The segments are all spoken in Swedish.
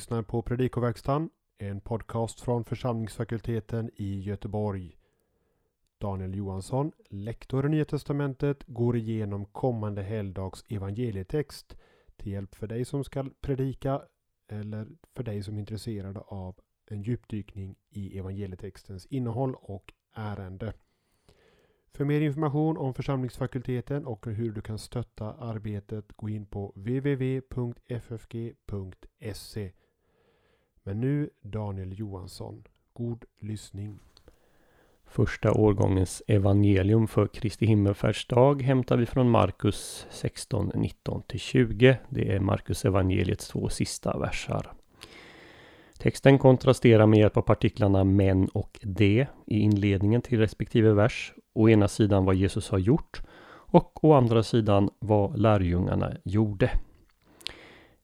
lyssnar på Predikoverkstan, en podcast från församlingsfakulteten i Göteborg. Daniel Johansson, lektor i Nya Testamentet, går igenom kommande helgdags evangelietext till hjälp för dig som ska predika eller för dig som är intresserad av en djupdykning i evangelietextens innehåll och ärende. För mer information om församlingsfakulteten och hur du kan stötta arbetet gå in på www.ffg.se. Men nu Daniel Johansson. God lyssning. Första årgångens evangelium för Kristi himmelfärdsdag hämtar vi från Markus 16, 19-20. Det är Markus evangeliets två sista versar. Texten kontrasterar med hjälp av partiklarna men och de i inledningen till respektive vers. Å ena sidan vad Jesus har gjort och å andra sidan vad lärjungarna gjorde.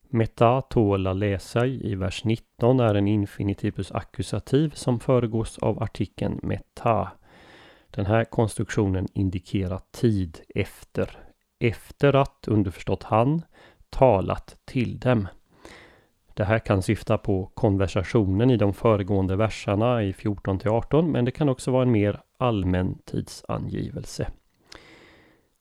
Meta tåla läsai i vers 19 är en infinitivus akkusativ som föregås av artikeln meta. Den här konstruktionen indikerar tid efter. Efter att, underförstått han, talat till dem. Det här kan syfta på konversationen i de föregående verserna i 14 18 men det kan också vara en mer allmän tidsangivelse.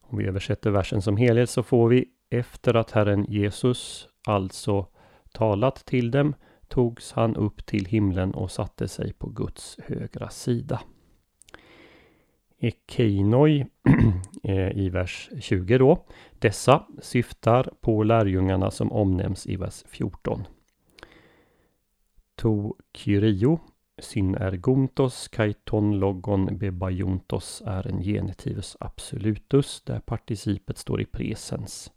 Om vi översätter versen som helhet så får vi efter att Herren Jesus alltså talat till dem togs han upp till himlen och satte sig på Guds högra sida. Ekeinoi eh, i vers 20 då. Dessa syftar på lärjungarna som omnämns i vers 14. To kyrio synergontos kaiton logon bebajontos är en genitivus absolutus där participet står i presens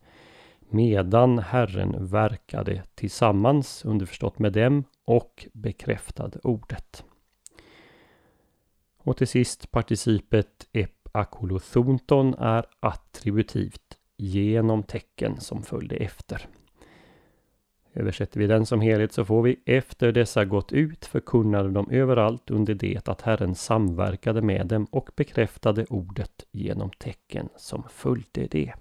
medan Herren verkade tillsammans, underförstått med dem, och bekräftade ordet. Och till sist participet epakolothonton är attributivt genom tecken som följde efter. Översätter vi den som helhet så får vi efter dessa gått ut förkunnade de överallt under det att Herren samverkade med dem och bekräftade ordet genom tecken som följde det.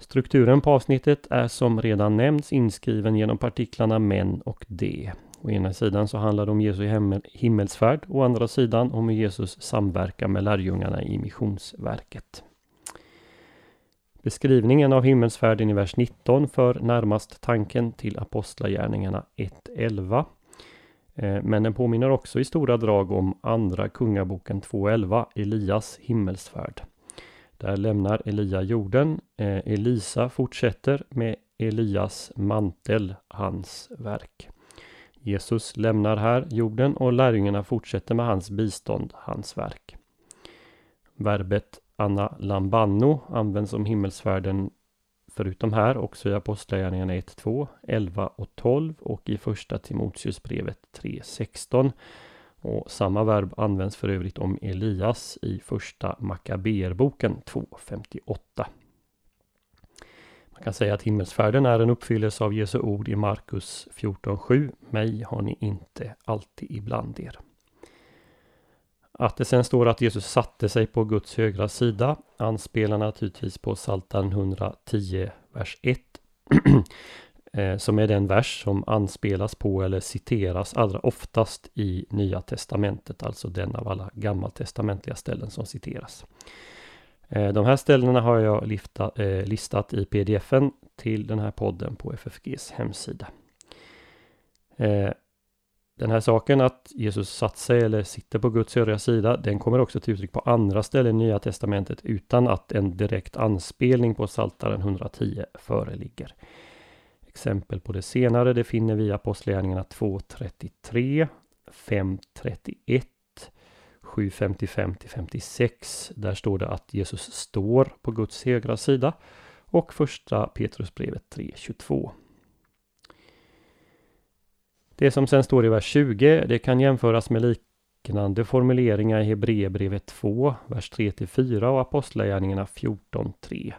Strukturen på avsnittet är som redan nämnts inskriven genom partiklarna men och de. Å ena sidan så handlar det om Jesu himmelsfärd, å andra sidan om hur Jesus samverkar med lärjungarna i missionsverket. Beskrivningen av himmelsfärden i vers 19 för närmast tanken till Apostlagärningarna 1.11. Eh, men den påminner också i stora drag om Andra Kungaboken 2.11, Elias himmelsfärd. Där lämnar Elia jorden. Eh, Elisa fortsätter med Elias mantel, hans verk. Jesus lämnar här jorden och lärjungarna fortsätter med hans bistånd, hans verk. Verbet Anna Lambanno används om himmelsfärden förutom här också i Apostlagärningarna 1, 2, 11 och 12 och i första Timoteusbrevet 3, 16 och samma verb används för övrigt om Elias i första Makaberboken 2.58. Man kan säga att himmelsfärden är en uppfyllelse av Jesu ord i Markus 14.7. Mig har ni inte alltid ibland er. Att det sen står att Jesus satte sig på Guds högra sida anspelar naturligtvis på Psaltaren 110, vers 1. Eh, som är den vers som anspelas på eller citeras allra oftast i Nya Testamentet, alltså den av alla gammaltestamentliga ställen som citeras. Eh, de här ställena har jag lifta, eh, listat i pdfen till den här podden på FFGs hemsida. Eh, den här saken att Jesus satt sig eller sitter på Guds högra sida, den kommer också till uttryck på andra ställen i Nya Testamentet utan att en direkt anspelning på Psaltaren 110 föreligger. Exempel på det senare det finner vi i Apostlagärningarna 2.33, 5.31, 7.55-56. Där står det att Jesus står på Guds högra sida och första Petrusbrevet 3.22. Det som sen står i vers 20 det kan jämföras med liknande formuleringar i Hebreerbrevet 2, vers 3-4 och Apostlagärningarna 14.3.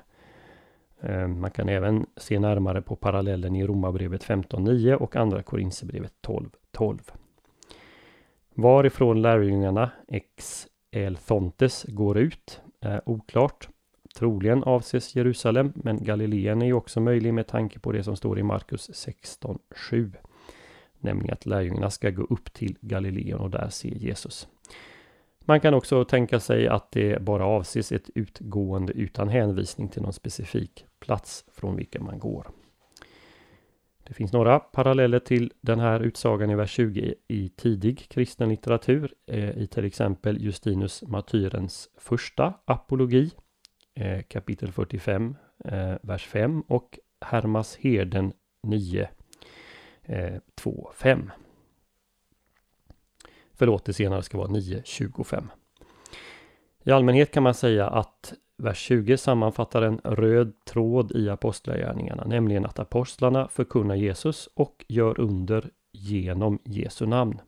Eh, man kan även se närmare på parallellen i Romarbrevet 15.9 och Andra Korinthierbrevet 12.12. Varifrån lärjungarna ex el thontes går ut är oklart. Troligen avses Jerusalem, men Galileen är ju också möjlig med tanke på det som står i Markus 16.7. Nämligen att lärjungarna ska gå upp till Galileen och där se Jesus. Man kan också tänka sig att det bara avses ett utgående utan hänvisning till någon specifik plats från vilken man går. Det finns några paralleller till den här utsagan i vers 20 i tidig kristen litteratur eh, i till exempel Justinus martyrens första apologi eh, kapitel 45 eh, vers 5 och Hermas herden 9 2 5. Förlåt, det senare ska vara 9.25. I allmänhet kan man säga att vers 20 sammanfattar en röd tråd i apostlagärningarna, nämligen att apostlarna förkunnar Jesus och gör under genom Jesu namn.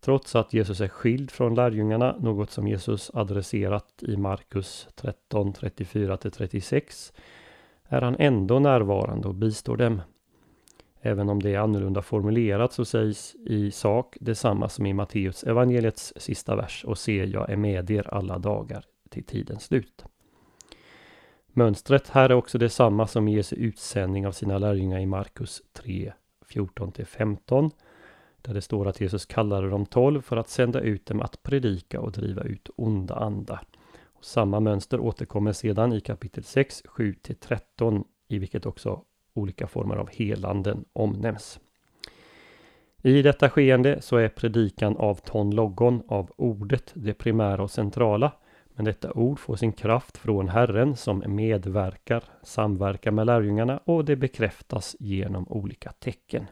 Trots att Jesus är skild från lärjungarna, något som Jesus adresserat i Markus 13, 34-36, är han ändå närvarande och bistår dem. Även om det är annorlunda formulerat så sägs i sak detsamma som i Matteus evangeliets sista vers och se jag är med er alla dagar till tidens slut. Mönstret här är också detsamma som i Jesu utsändning av sina lärjungar i Markus 3, 14-15 där det står att Jesus kallade de tolv för att sända ut dem att predika och driva ut onda andar. Och samma mönster återkommer sedan i kapitel 6, 7-13 i vilket också olika former av helanden omnämns. I detta skeende så är predikan av ton logon av ordet det primära och centrala. Men detta ord får sin kraft från Herren som medverkar, samverkar med lärjungarna och det bekräftas genom olika tecken.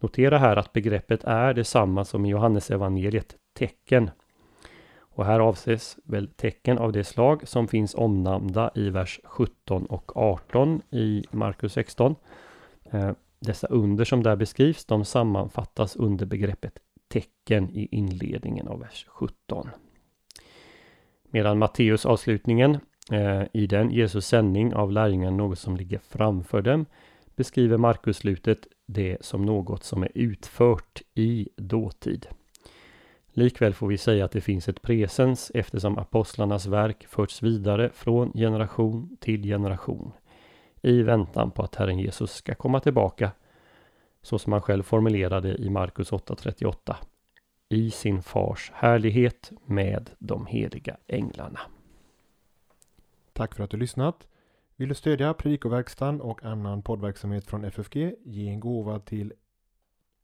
Notera här att begreppet är detsamma som i Johannes evangeliet tecken. Och här avses väl tecken av det slag som finns omnämnda i vers 17 och 18 i Markus 16. Eh, dessa under som där beskrivs, de sammanfattas under begreppet tecken i inledningen av vers 17. Medan Matteus avslutningen eh, i den Jesus sändning av lärjungarna något som ligger framför dem beskriver Markus slutet det som något som är utfört i dåtid. Likväl får vi säga att det finns ett presens eftersom apostlarnas verk förts vidare från generation till generation i väntan på att Herren Jesus ska komma tillbaka så som han själv formulerade i Markus 8.38 i sin fars härlighet med de heliga änglarna. Tack för att du lyssnat. Vill du stödja Predikoverkstan och annan poddverksamhet från FFG? Ge en gåva till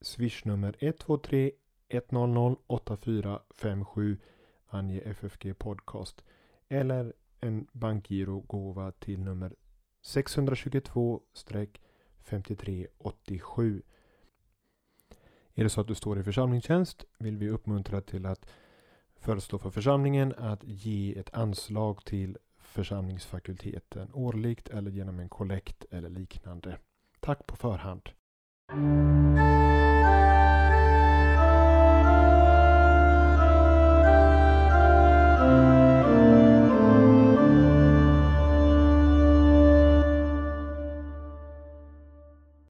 swishnummer 123 100 8457 ange FFG Podcast eller en bankgirogåva till nummer 622-5387. Är det så att du står i församlingstjänst vill vi uppmuntra till att föreslå för församlingen att ge ett anslag till församlingsfakulteten årligt eller genom en kollekt eller liknande. Tack på förhand.